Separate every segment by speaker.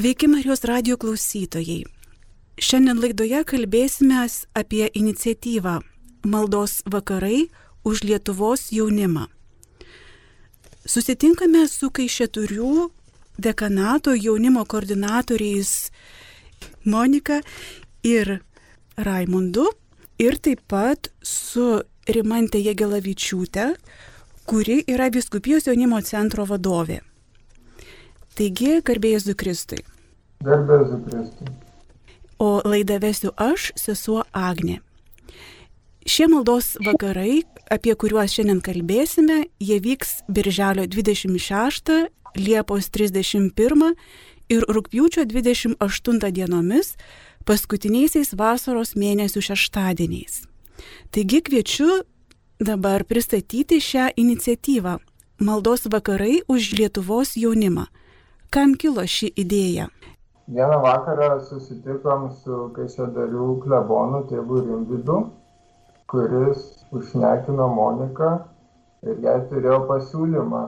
Speaker 1: Sveiki Marijos radio klausytojai. Šiandien laidoje kalbėsime apie iniciatyvą Maldos vakarai už Lietuvos jaunimą. Susitinkame su Kaišėturių dekanato jaunimo koordinatoriais Monika ir Raimundu ir taip pat su Rimantė Jėgelavičiūtė, kuri yra Viskupijos jaunimo centro vadovė. Taigi, garbėjus Kristui.
Speaker 2: Garbėjus Kristui.
Speaker 1: O laidą vesiu aš, sesuo Agne. Šie maldos vakarai, apie kuriuos šiandien kalbėsime, jie vyks Birželio 26, Liepos 31 ir Rūpjūčio 28 dienomis, paskutiniaisiais vasaros mėnesių šeštadieniais. Taigi kviečiu dabar pristatyti šią iniciatyvą - Maldos vakarai už Lietuvos jaunimą Kam kilo ši idėja?
Speaker 2: Vieną vakarą susitikom su Kaišėdarių klebonu tėvų Rimvidu, kuris užšnekino Moniką ir jai turėjo pasiūlymą.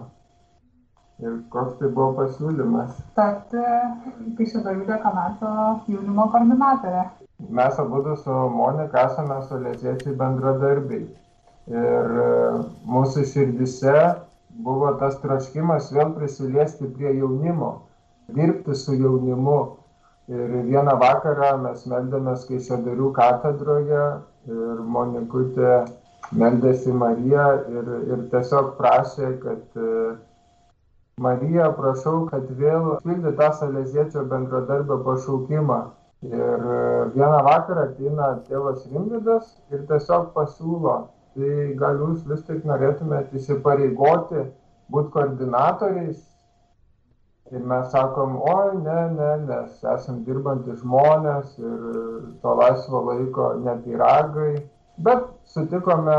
Speaker 2: Ir koks tai buvo pasiūlymas?
Speaker 3: Tapti Kaišėdarių dekanato jaunimo koordinatorė.
Speaker 2: Mes abu su Monika esame solėziečiai bendradarbiai. Ir e, mūsų širdise buvo tas troškimas vėl prisiliesti prie jaunimo, dirbti su jaunimu. Ir vieną vakarą mes meldėmės Kaišėdarių katedroje ir Monikutė meldėsi Mariją ir, ir tiesiog prašė, kad e, Marija, prašau, kad vėl pildy tą Saleziečio bendradarbio pašaukimą. Ir e, vieną vakarą ateina tėvas Rimvidas ir tiesiog pasiūlo tai gal jūs vis tik norėtumėt įsipareigoti būti koordinatoriais. Ir mes sakom, oi, ne, ne, nes esam dirbantys žmonės ir to laisvo laiko nepiragai. Bet sutikome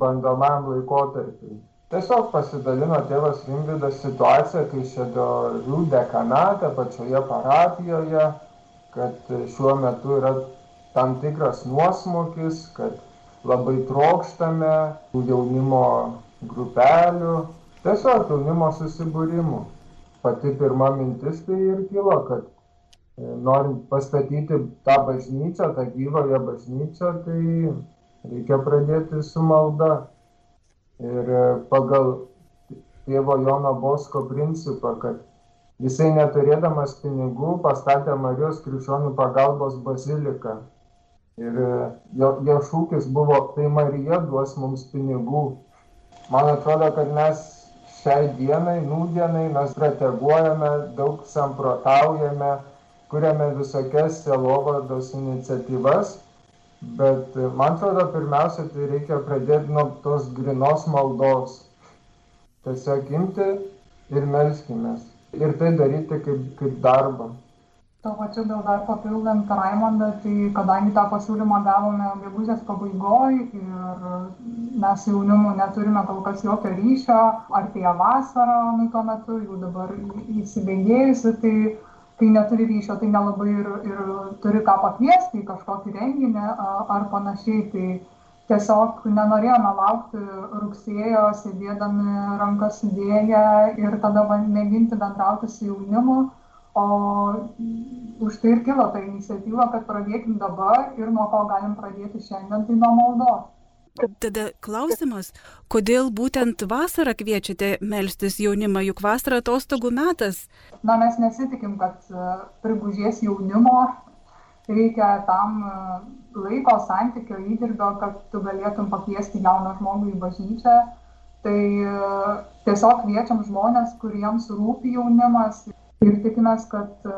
Speaker 2: bandomam laikotarpiui. Tiesiog pasidalino tėvas Rimvidas situaciją, kai šedorių dekanate pačioje parapijoje, kad šiuo metu yra tam tikras nuosmukis, kad labai trokštame jaunimo grupelių, tiesiog jaunimo susibūrimų. Pati pirma mintis tai ir kilo, kad e, norint pastatyti tą bažnyčią, tą gyvąją bažnyčią, tai reikia pradėti su malda. Ir e, pagal tėvo Jono Bosko principą, kad jisai neturėdamas pinigų pastatė Marijos krikščionių pagalbos baziliką Ir e, jo, jo šūkis buvo, tai Marija duos mums pinigų. Man atrodo, kad mes šiai dienai, nūdienai, mes strateguojame, daug samprotaujame, kuriame visokias selovados iniciatyvas, bet man atrodo, pirmiausia, tai reikia pradėti nuo tos grinos maldos. Tiesiog imti ir melskimės. Ir tai daryti kaip, kaip darbą.
Speaker 3: Tuo pačiu gal dar papildant Raimondą, tai kadangi tą pasiūlymą gavome gegužės pabaigoje ir mes jaunimu neturime kol kas jokio ryšio, artėja vasara, nu tuo metu jau dabar įsibėgėjusi, tai kai neturi ryšio, tai nelabai ir, ir turi ką pakviesti į kažkokį renginį ar panašiai. Tai tiesiog nenorėjome laukti rugsėjo, sėdėdami rankas sudėję ir tada mėginti bendrauti su jaunimu o už tai ir kilo ta iniciatyva, kad pradėkim dabar ir nuo ko galim pradėti šiandien, tai nuo maldos.
Speaker 1: Tada klausimas, kodėl būtent vasarą kviečiate melstis jaunimą, juk vasara atostogų metas?
Speaker 3: Na, mes nesitikim, kad e, prigužės jaunimo, reikia tam e, laiko, santykio, įdirbio, kad tu galėtum pakviesti jauną žmogų į bažnyčią. Tai e, tiesiog kviečiam žmonės, kuriems rūpi jaunimas ir tikimės, kad e,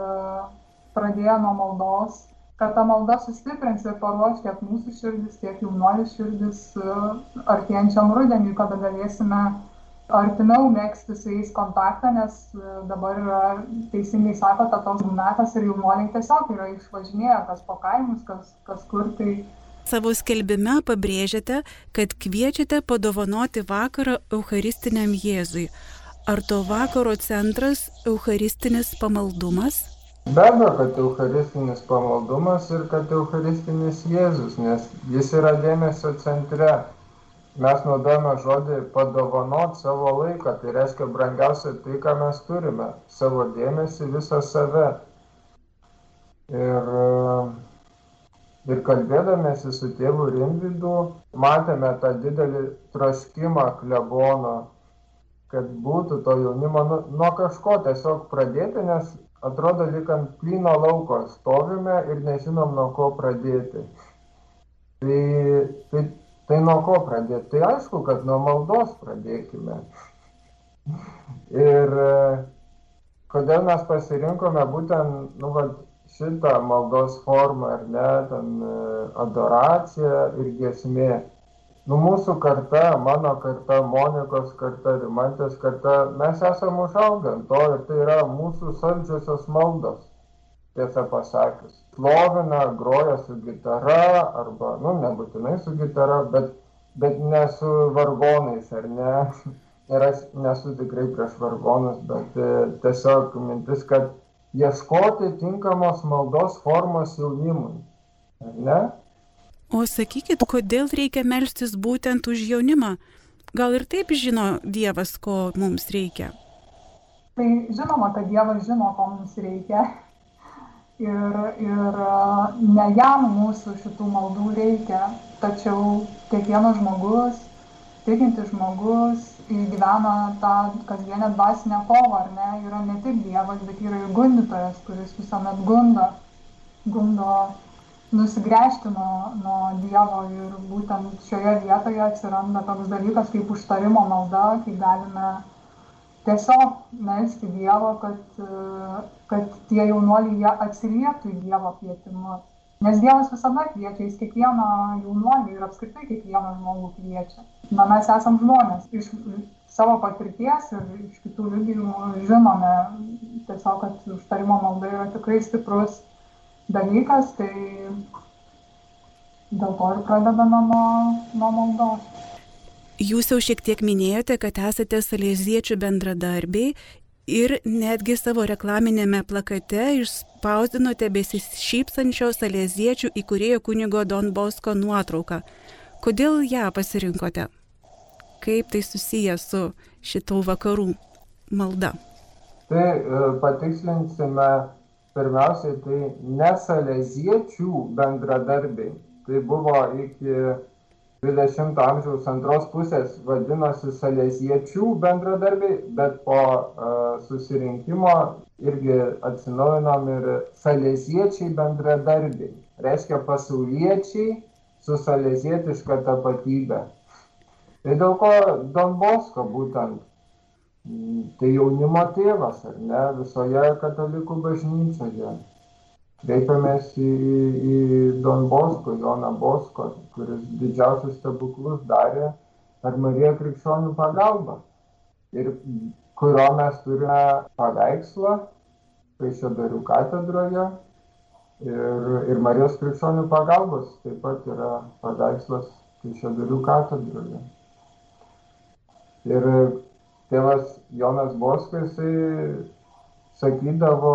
Speaker 3: pradėję nuo maldos, kad ta malda sustiprins ir paruoš tiek mūsų širdis, tiek jaunuolių širdis e, artėjančiam rudeniui, kada galėsime artimiau mėgsti su jais kontaktą, nes e, dabar yra, teisingai sakote, toks metas ir jaunuoliai tiesiog yra išvažinėję, kas po kaimus, kas, kas kur tai.
Speaker 1: Savo skelbime pabrėžiate, kad kviečiate padovanoti vakarą Eucharistiniam Jėzui. Ar to vakaro centras Eucharistinis pamaldumas?
Speaker 2: Be abejo, kad Eucharistinis pamaldumas ir kad Eucharistinis Jėzus, nes jis yra dėmesio centre. mes naudojame žodį padovanot savo laiką, tai reiškia brangiausia tai, ką mes turime - savo dėmesį, visą save. Ir, ir kalbėdamėsi su tėvu Rimvidu, matėme tą didelį troškimą klebono, kad būtų to jaunimo nu, nuo kažko tiesiog pradėti, nes atrodo lyg ant plyno lauko stovime ir nežinom nuo ko pradėti. Tai, tai, tai nuo ko pradėti? Tai aišku, kad nuo maldos pradėkime. Ir kodėl mes pasirinkome būtent nu, va, šitą maldos formą, ar ne, ten adoracija ir gesmė nu mūsų karta mano karta monikos karta rimantės karta mes esam užaugę ant to ir tai yra mūsų saldžiosios maldos tiesą pasakius. Šlovina groja su gitara arba nu nebūtinai su gitara bet bet ne su vargonais ar ne? Ir aš nesu tikrai prieš vargonus bet e, tiesiog mintis kad ieškoti tinkamos maldos formos jaunimui ar ne
Speaker 1: O sakykit, kodėl reikia melstis būtent už jaunimą? Gal ir taip žino Dievas, ko mums reikia?
Speaker 3: Tai žinoma, kad Dievas žino, ko mums reikia. Ir, ir ne jam mūsų šitų maldų reikia, tačiau kiekvienas žmogus, tikintis žmogus išgyvena tą kasdienę dvasinę kovą, ar ne? Yra ne tik Dievas, bet yra ir gundytojas, kuris visuomet gundo, gundo nusigręžti nuo, nuo Dievo ir būtent šioje vietoje atsiranda toks dalykas kaip užtarimo malda, kai galime tiesiog melsti Dievo, kad, kad tie jaunuoliai jie atsilieptų į Dievo kvietimus. Nes Dievas visada kviečia, jis kiekvieną jaunuolį ir apskritai kiekvieną žmogų kviečia. Na, mes esam žmonės, iš savo patirties ir iš kitų liudijimų žinome tiesiog, kad užtarimo malda yra tikrai stiprus dalykas, tai dėl to ir pradedame nuo, nuo maldos.
Speaker 1: Jūs jau šiek tiek minėjote, kad esate salėziečių bendradarbiai ir netgi savo reklaminėme plakate išspausdinote besišypsančio salėziečių įkūrėjo kunigo Don Bosko nuotrauką. Kodėl ją pasirinkote? Kaip tai susiję su šitų vakarų malda?
Speaker 2: Tai e, patikslinsime pirmiausiai tai ne saleziečių bendradarbiai. Tai buvo iki 20 amžiaus antros pusės vadinosi saleziečių bendradarbiai, bet po uh, susirinkimo irgi atsinaujinom ir saleziečiai bendradarbiai. Reiškia pasauliečiai su salezietiška tapatybė. Tai dėl ko Don Bosko būtent tai jaunimo tėvas, ar ne, visoje katalikų bažnyčioje. Kreipiamės į, į Don Bosko, Joną Bosko, kuris didžiausius stebuklus darė per Mariją krikščionių pagalbą. Ir kurio mes turime paveikslą Kaišėdarių katedroje. Ir, ir Marijos krikščionių pagalbos taip pat yra paveikslas Kaišėdarių katedroje. Ir tėvas Jonas Bosko, jisai sakydavo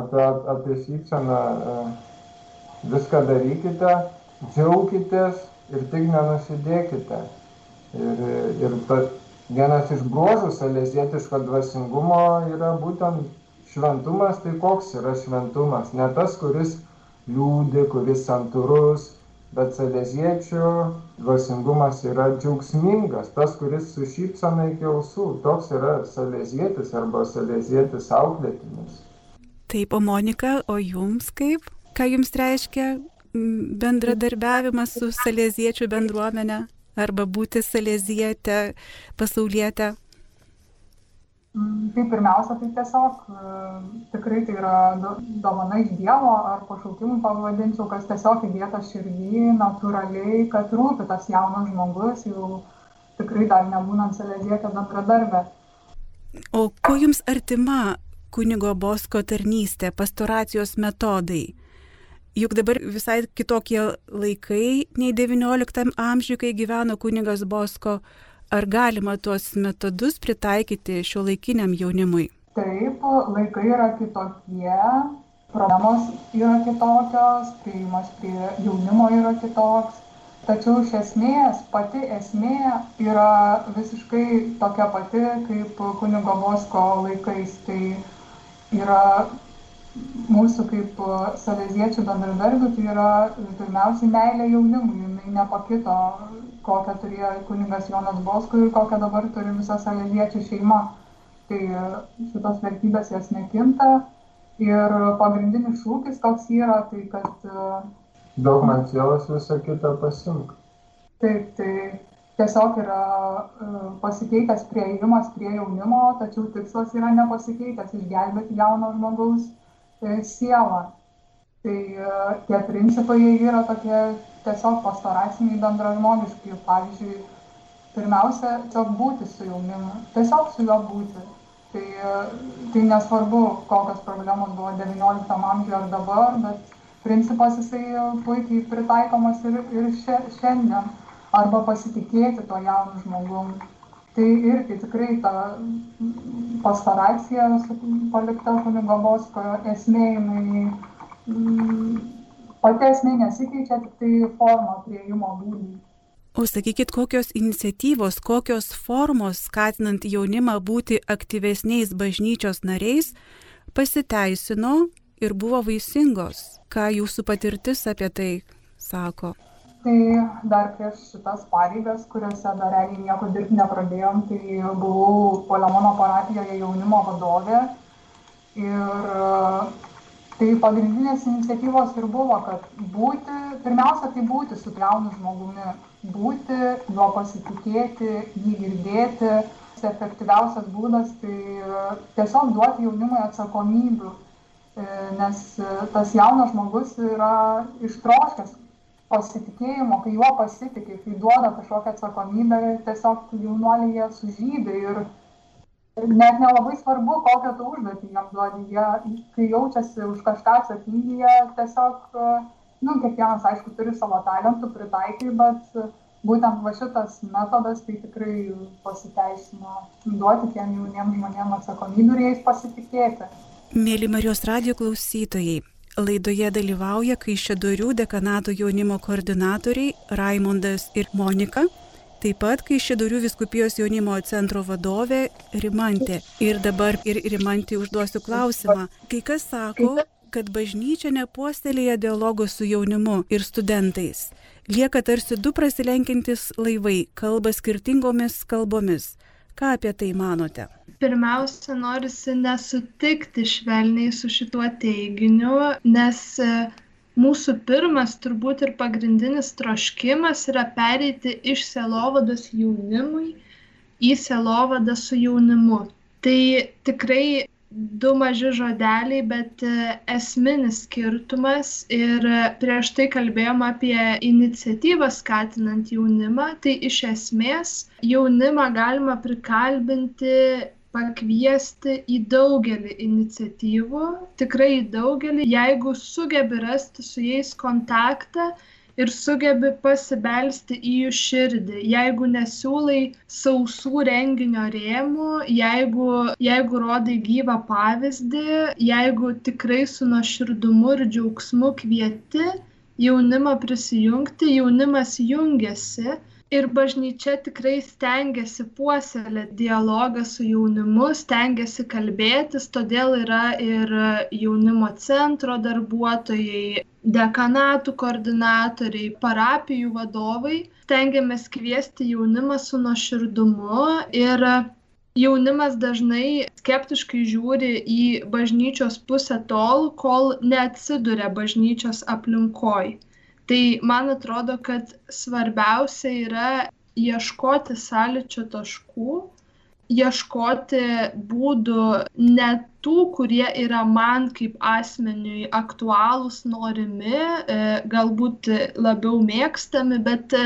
Speaker 2: apie, apie šypseną, e, viską darykite, džiaukitės ir tik nenusidėkite. Ir, ir ta, vienas iš bruožų salezietiško dvasingumo yra būtent šventumas, tai koks yra šventumas? Ne tas, kuris liūdi, kuris santūrus, bet saleziečių dvasingumas yra džiaugsmingas, tas, kuris su šypsena iki ausų, toks yra salezietis arba salezietis auklėtinis.
Speaker 1: Taip, o Monika, o jums kaip? Ką jums reiškia bendradarbiavimas su saleziečių bendruomenė arba būti salezietė, pasaulietė?
Speaker 3: Tai pirmiausia, tai tiesiog e, tikrai tai yra dovana iš Dievo ar pašaukimų pavadinčiau, kas tiesiog įdėta širdį, natūraliai, kad rūpi tas jaunas žmogus, jau tikrai dar nebūnant salėdėtę bendradarbę.
Speaker 1: O kuo jums artima kunigo Bosko tarnystė, pastoracijos metodai? Juk dabar visai kitokie laikai nei XIX amžiuje, kai gyveno kunigas Bosko Ar galima tuos metodus pritaikyti šio laikiniam jaunimui?
Speaker 3: Taip, laikai yra kitokie, problemos yra kitokios, prieimas prie jaunimo yra kitoks. tačiau iš esmės pati esmė yra visiškai tokia pati kaip kunigo Bosko laikais. Tai yra mūsų kaip saleziečių bendradarbių, tai yra pirmiausiai meilė jaunimui, jinai nepakito, kokią turėjo kunigas Jonas Bosko ir kokią dabar turi visa saleziečių šeima. Tai šitos vertybės jas nekinta ir pagrindinis šūkis toks yra, tai kad
Speaker 2: daug man sielos visą kitą pasimk.
Speaker 3: Taip, tai tiesiog yra e, pasikeitęs prieigimas prie jaunimo, tačiau tikslas yra nepasikeitęs - išgelbėti jauno žmogaus e, sielą. Tai e, tie principai yra tokie tiesiog pastoraciniai bendražmogiški. Pavyzdžiui, pirmiausia, tiesiog būti su jaunimu, tiesiog su juo būti. Tai, tai nesvarbu, kokios problemos buvo XIX amžiuje ar dabar, bet principas jisai puikiai pritaikomas ir, ir šiandien, arba pasitikėti to jaunu žmogum. Tai irgi tikrai ta pastaracija palikta kunigo Bosko esmė, jinai pati esmė nesikeičia, tik tai forma prieimo būdai.
Speaker 1: O sakykit, kokios iniciatyvos, kokios formos skatinant jaunimą būti aktyvesniais bažnyčios nariais pasiteisino ir buvo vaisingos. Ką jūsų patirtis apie tai sako?
Speaker 3: Tai dar prieš šitas pareigas, kuriuose dar realiai nieko dirbti nepradėjom, tai buvau Polemono parapijoje jaunimo vadovė. Ir tai pagrindinės iniciatyvos ir buvo, kad būti, pirmiausia, tai būti su jaunu žmogumi, būti, juo pasitikėti, jį girdėti. Efektyviausias būdas tai tiesiog duoti jaunimui atsakomybių E, nes e, tas jaunas žmogus yra ištroškęs pasitikėjimo, kai juo pasitikė, kai duoda kažkokią atsakomybę, tiesiog jaunuoliai jie sužydė ir net nelabai svarbu, kokią tu užduotį jam duodi, jie, kai jaučiasi už kažką atsakingi, jie tiesiog, e, nu, kiekvienas, aišku, turi savo talentų pritaikai, bet būtent va šitas metodas tai tikrai pasiteisino duoti tiem jauniems žmonėms atsakomybę ir jais pasitikėti.
Speaker 1: Mėly Marijos radio klausytojai, laidoje dalyvauja Kaišėdorių dekanato jaunimo koordinatoriai Raimondas ir Monika, taip pat Kaišėdorių viskupijos jaunimo centro vadovė Rimantė. Ir dabar ir Rimantė užduosiu klausimą. Kai kas sako, kad bažnyčia nepuostelėja dialogo su jaunimu ir studentais. Lieka tarsi du prasilenkintis laivai, kalba skirtingomis kalbomis. Ką apie tai manote?
Speaker 4: pirmiausia norisi nesutikti švelniai su šituo teiginiu, nes mūsų pirmas turbūt ir pagrindinis troškimas yra pereiti iš selovados jaunimui į selovadą su jaunimu. Tai tikrai du maži žodeliai, bet e, esminis skirtumas ir prieš tai kalbėjom apie iniciatyvą skatinant jaunimą, tai iš esmės jaunimą galima prikalbinti pakviesti į daugelį iniciatyvų, tikrai į daugelį, jeigu sugebi rasti su jais kontaktą ir sugebi pasibelsti į jų širdį. Jeigu nesiūlai sausų renginio rėmų, jeigu, jeigu rodai gyvą pavyzdį, jeigu tikrai su nuoširdumu ir džiaugsmu kvieti jaunimą prisijungti, jaunimas jungiasi ir bažnyčia tikrai stengiasi puoselėti dialogą su jaunimu, stengiasi kalbėtis, todėl yra ir jaunimo centro darbuotojai, dekanatų koordinatoriai, parapijų vadovai. Stengiamės kviesti jaunimą su nuoširdumu ir jaunimas dažnai skeptiškai žiūri į bažnyčios pusę tol, kol neatsiduria bažnyčios aplinkoj tai man atrodo kad svarbiausia yra ieškoti sąlyčio taškų ieškoti būdų ne tų, kurie yra man kaip asmeniui aktualūs, norimi, e, galbūt labiau mėgstami, bet e,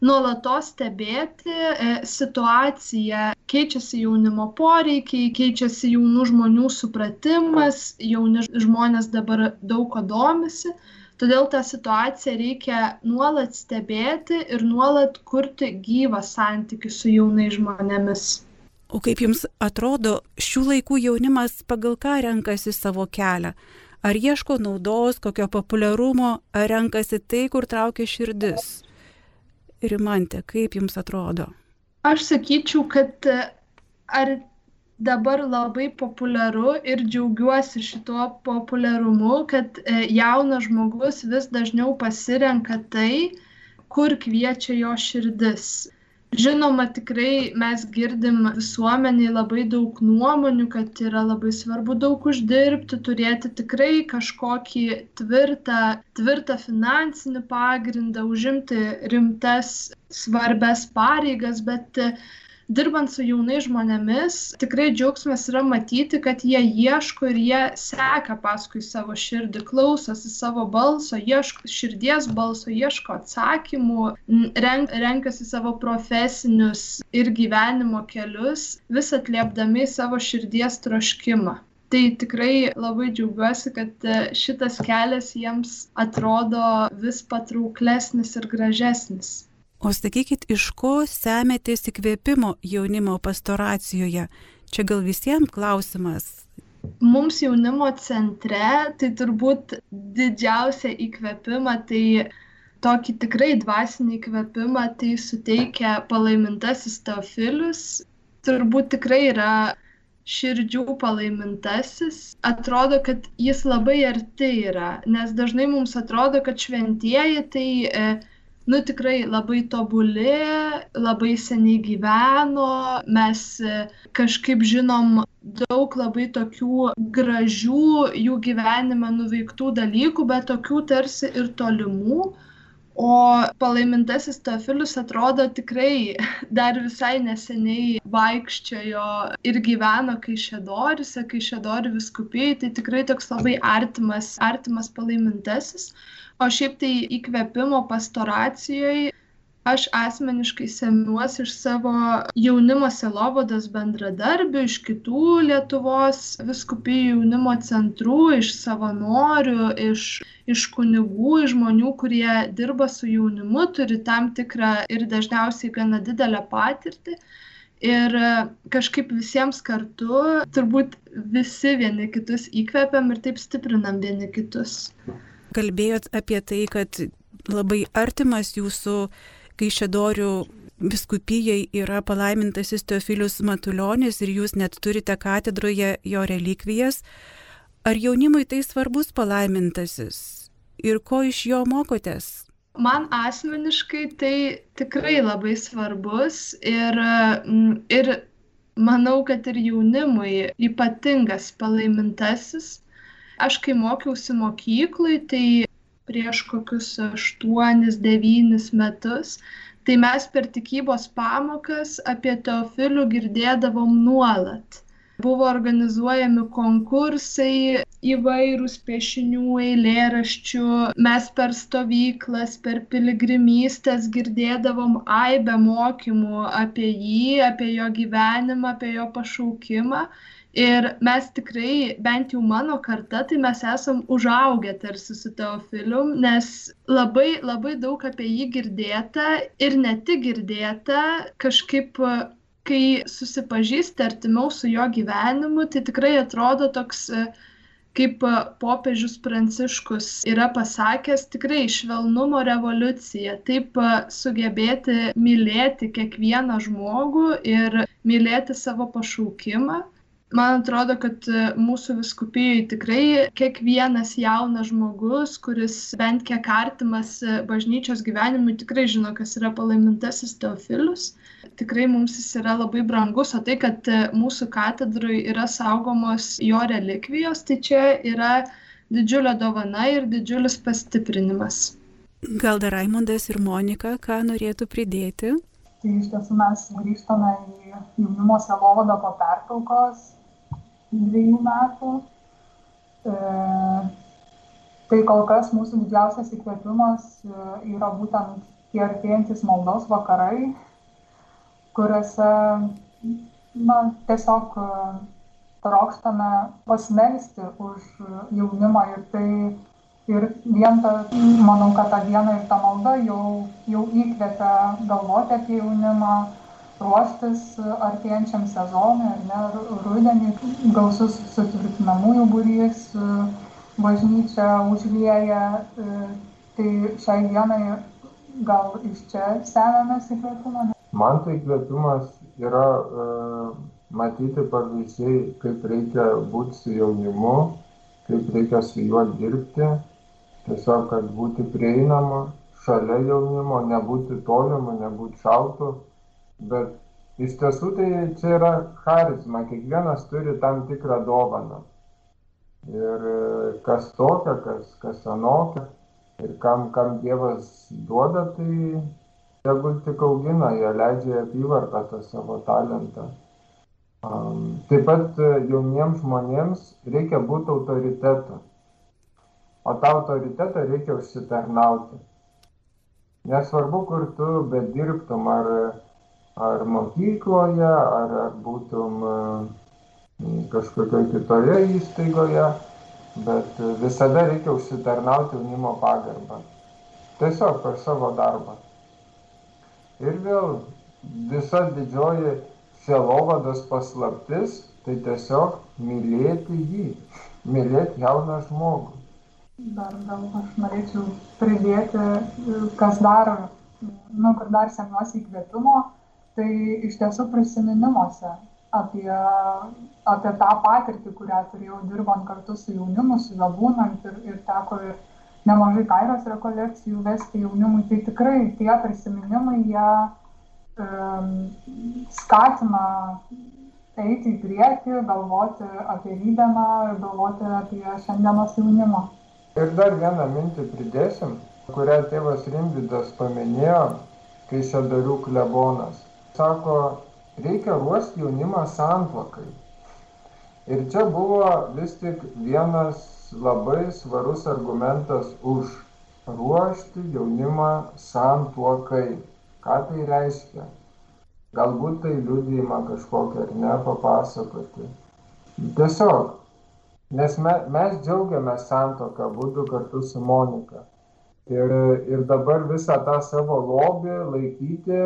Speaker 4: nuolatos stebėti e, situaciją. Keičiasi jaunimo poreikiai, keičiasi jaunų žmonių supratimas, jauni žmonės dabar daug ko domisi. Todėl tą situaciją reikia nuolat stebėti ir nuolat kurti gyvą santykių su jaunais žmonėmis.
Speaker 1: O kaip jums atrodo, šių laikų jaunimas pagal ką renkasi savo kelią? Ar ieško naudos, kokio populiarumo, ar renkasi tai, kur traukia širdis? Rimantė, kaip jums atrodo?
Speaker 4: Aš sakyčiau, kad ar dabar labai populiaru ir džiaugiuosi šituo populiarumu, kad jaunas žmogus vis dažniau pasirenka tai, kur kviečia jo širdis. Žinoma, tikrai mes girdim visuomeniai labai daug nuomonių, kad yra labai svarbu daug uždirbti, turėti tikrai kažkokį tvirtą, tvirtą finansinį pagrindą, užimti rimtas, svarbes pareigas, bet dirbant su jaunais žmonėmis, tikrai džiaugsmas yra matyti, kad jie ieško ir jie seka paskui savo širdį, klausosi savo balso, ieško širdies balso, ieško atsakymų, renk, renkasi savo profesinius ir gyvenimo kelius, vis atliepdami savo širdies troškimą. Tai tikrai labai džiaugiuosi, kad šitas kelias jiems atrodo vis patrauklesnis ir gražesnis.
Speaker 1: O sakykit, iš ko semėtės įkvėpimo jaunimo pastoracijoje? Čia gal visiems klausimas.
Speaker 4: Mums jaunimo centre tai turbūt didžiausia įkvėpima, tai tokį tikrai dvasinį įkvėpimą tai suteikia palaimintasis Teofilius. Turbūt tikrai yra širdžių palaimintasis. Atrodo, kad jis labai arti yra, nes dažnai mums atrodo, kad šventieji tai... E, nu tikrai labai tobuli, labai seniai gyveno, mes e, kažkaip žinom daug labai tokių gražių jų gyvenime nuveiktų dalykų, bet tokių tarsi ir tolimų. O palaimintasis Teofilius atrodo tikrai dar visai neseniai vaikščiojo ir gyveno Kaišėdoriuose, Kaišėdorių viskupijai, tai tikrai toks labai artimas, artimas palaimintasis. O šiaip tai įkvėpimo pastoracijoje aš asmeniškai semiuosi iš savo jaunimo selovados bendradarbių, iš kitų Lietuvos viskupijų jaunimo centrų, iš savanorių, iš, iš kunigų, iš žmonių, kurie dirba su jaunimu, turi tam tikrą ir dažniausiai gana didelę patirtį. Ir kažkaip visiems kartu turbūt visi vieni kitus įkvepiam ir taip stiprinam vieni kitus
Speaker 1: kalbėjot apie tai, kad labai artimas jūsų Kaišėdorių biskupijai yra palaimintasis Teofilius Matuljonis ir jūs net turite katedroje jo relikvijas. Ar jaunimui tai svarbus palaimintasis ir ko iš jo mokotės?
Speaker 4: Man asmeniškai tai tikrai labai svarbus ir, mm, ir manau, kad ir jaunimui ypatingas palaimintasis Aš kai mokiausi mokyklai, tai prieš kokius 8-9 metus, tai mes per tikybos pamokas apie teofilių girdėdavom nuolat. Buvo organizuojami konkursai, įvairūs piešinių, eilėraščių, mes per stovyklas, per piligrimystės girdėdavom aibę mokymų apie jį, apie jo gyvenimą, apie jo pašaukimą. Ir mes tikrai, bent jau mano karta, tai mes esam užaugę tarsi su Teofilium, nes labai, labai daug apie jį girdėta ir ne tik girdėta, kažkaip kai susipažįsti artimiau su jo gyvenimu, tai tikrai atrodo toks, kaip popiežius Pranciškus yra pasakęs, tikrai švelnumo revoliucija, taip sugebėti mylėti kiekvieną žmogų ir mylėti savo pašaukimą man atrodo kad mūsų vyskupijoj tikrai kiekvienas jaunas žmogus kuris bent kiek artimas bažnyčios gyvenimui tikrai žino kas yra palaimintasis teofilius. Tikrai mums jis yra labai brangus o tai kad mūsų katedroj yra saugomos jo relikvijos tai čia yra didžiulė dovana ir didžiulis pastiprinimas.
Speaker 1: Gal dar raimondas ir monika ką norėtų pridėti?
Speaker 3: Tai iš tiesų mes grįžtame į jaunimo selovadą po pertraukos dviejų metų. E, tai kol kas mūsų didžiausias įkvėpimas e, yra būtent tie artėjantis maldos vakarai, kuriuose na, tiesiog e, trokštame pasmelsti už jaunimą ir tai ir vien ta, manau, kad ta diena ir ta malda jau, jau įkvėpia galvoti apie jaunimą, ruoštis artėjančiam sezonui, ar ne, rudenį gausus sutvirtinamųjų būrys, bažnyčia užlieja, tai šiai dienai gal iš čia semiamės įkvėpimo?
Speaker 2: Man tai įkvėpimas yra uh, matyti pavyzdžiai, kaip reikia būti su jaunimu, kaip reikia su juo dirbti, tiesiog, kad būti prieinama šalia jaunimo, nebūti tolimu, nebūti šaltu, bet iš tiesų tai čia yra charizma, kiekvienas turi tam tikrą dovaną. Ir e, kas tokia, kas, kas anokia, ir kam, kam Dievas duoda, tai tegul tik augina, jie leidžia apyvartą tą savo talentą. Um, taip pat e, jauniems žmonėms reikia būti autoritetu. O tą autoritetą reikia užsitarnauti. Nesvarbu, kur tu bedirbtum, ar ar mokykloje, ar, ar būtum e, kažkokioje kitoje įstaigoje, bet visada reikia užsitarnauti jaunimo pagarbą. Tiesiog per savo darbą. Ir vėl visa didžioji sielovados paslaptis, tai tiesiog mylėti jį, mylėti jauną žmogų.
Speaker 3: Dar gal aš norėčiau pridėti, kas dar, nu, kur dar semiuosi įkvėpimo, tai iš tiesų prisiminimuose apie, apie tą patirtį, kurią turėjau dirbant kartu su jaunimu, su juo būnant ir, ir teko ir nemažai kairos rekolekcijų vesti jaunimui, tai tikrai tie prisiminimai jie um, skatina eiti į priekį, galvoti apie rydieną galvoti apie šiandienos jaunimą.
Speaker 2: Ir dar vieną mintį pridėsim, kurią tėvas Rimvidas paminėjo, kai šedarių klebonas sako, reikia ruošti jaunimą santuokai. Ir čia buvo vis tik vienas labai svarus argumentas už ruošti jaunimą santuokai. Ką tai reiškia? Galbūt tai liūdėjimą kažkokią ar ne papasakoti. Tiesiog, nes me, mes džiaugiamės santoką būdų kartu su Monika. Ir, ir dabar visą tą savo lobį laikyti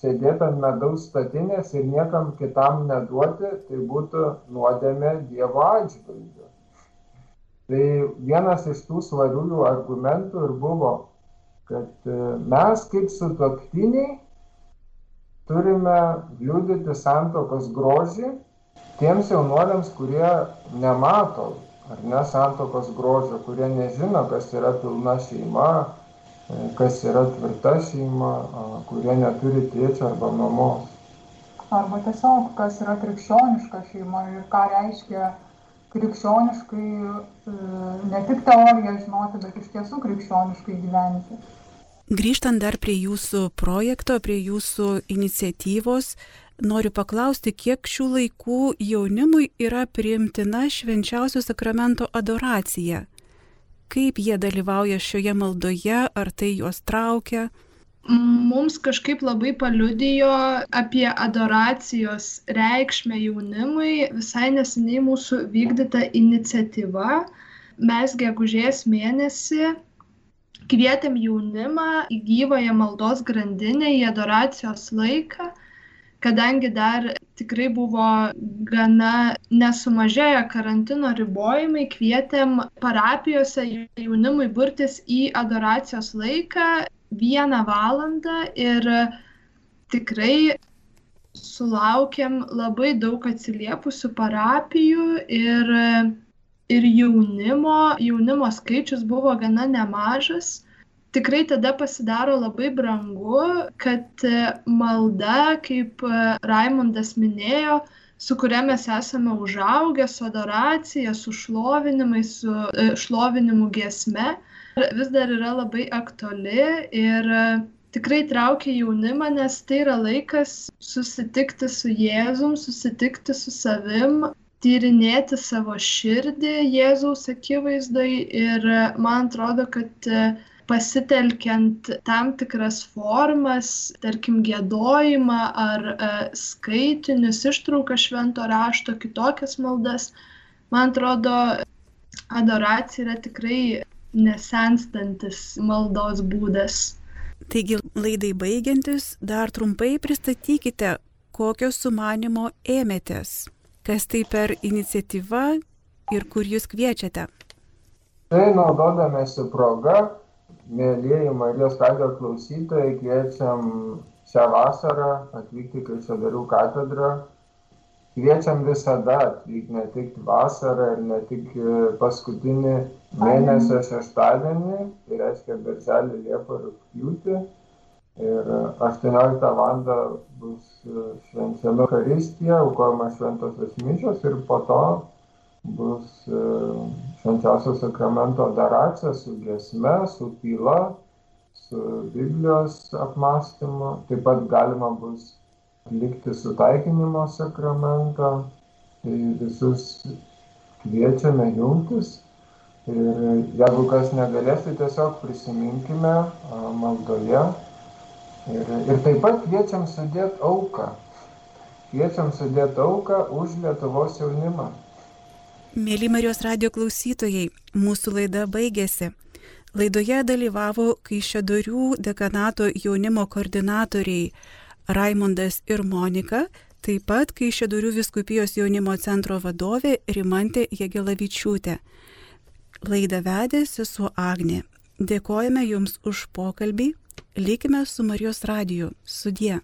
Speaker 2: sėdėt ant medaus statinės ir niekam kitam neduoti, tai būtų nuodėmė Dievo atžvilgiu. Tai vienas iš tų svariųjų argumentų ir buvo, kad e, mes kaip sutoktiniai turime liūdyti santokos grožį tiems jaunuoliams, kurie nemato ar ne santokos grožio, kurie nežino, kas yra pilna šeima, kas yra tvirta šeima, kurie neturi tėčio arba mamos.
Speaker 3: Arba tiesiog, kas yra krikščioniška šeima ir ką reiškia krikščioniškai, e, ne tik teoriją žinoti, bet iš tiesų krikščioniškai gyventi.
Speaker 1: Grįžtant dar prie jūsų projekto, prie jūsų iniciatyvos, noriu paklausti, kiek šių laikų jaunimui yra priimtina švenčiausio sakramento adoracija kaip jie dalyvauja šioje maldoje, ar tai juos traukia.
Speaker 4: Mums kažkaip labai paliudijo apie adoracijos reikšmę jaunimui visai neseniai mūsų vykdyta iniciatyva. Mes gegužės mėnesį kvietėm jaunimą į gyvąją maldos grandinę, į adoracijos laiką kadangi dar tikrai buvo gana nesumažėję karantino ribojimai, kvietėm parapijose jaunimui burtis į adoracijos laiką vieną valandą ir tikrai sulaukėm labai daug atsiliepusių parapijų ir, ir jaunimo, jaunimo skaičius buvo gana nemažas tikrai tada pasidaro labai brangu, kad e, malda, kaip e, Raimondas minėjo, su kuria mes esame užaugę, su adoracija, su šlovinimais, su e, šlovinimu giesme, vis dar yra labai aktuali ir tikrai traukia jaunimą, nes tai yra laikas susitikti su Jėzum, susitikti su savim, tyrinėti savo širdį Jėzaus akivaizdai ir man atrodo, kad pasitelkiant tam tikras formas, tarkim, gėdojimą ar e, skaitinius, ištrauką švento rašto, kitokias maldas, man atrodo, adoracija yra tikrai nesenstantis maldos būdas.
Speaker 1: Taigi, laidai baigiantis, dar trumpai pristatykite, kokio sumanimo ėmėtės, kas tai per iniciatyva ir kur jūs kviečiate.
Speaker 2: Tai naudodamėsi proga mėlyjeji Marijos radio klausytojai, kviečiam šią vasarą atvykti į Kaišėdarių katedrą. Kviečiam visada atvykti, ne tik vasarą ir ne tik paskutinį mėnesio šeštadienį, tai reiškia birželį, liepą, rūpjūtį. Ir 18 val. bus švenčiama Eucharistija, aukojama šventosios mišios ir po to bus švenčiausio sakramento adoracija su gesme, su tyla, su Biblijos apmąstymu. Taip pat galima bus atlikti sutaikinimo sakramentą. Tai visus kviečiame jungtis. Ir jeigu kas negalės, tai tiesiog prisiminkime maldoje. Ir, ir taip pat kviečiam sudėti auką. Kviečiam sudėti auką už Lietuvos jaunimą.
Speaker 1: Mėly Marijos radio klausytojai, mūsų laida baigėsi. Laidoje dalyvavo Kaišėdorių dekanato jaunimo koordinatoriai Raimondas ir Monika, taip pat Kaišėdorių viskupijos jaunimo centro vadovė Rimantė Jėgelavičiūtė. Laidą vedė sesuo Agnė. Dėkojame Jums už pokalbį. Likime su Marijos radiju. Sudie.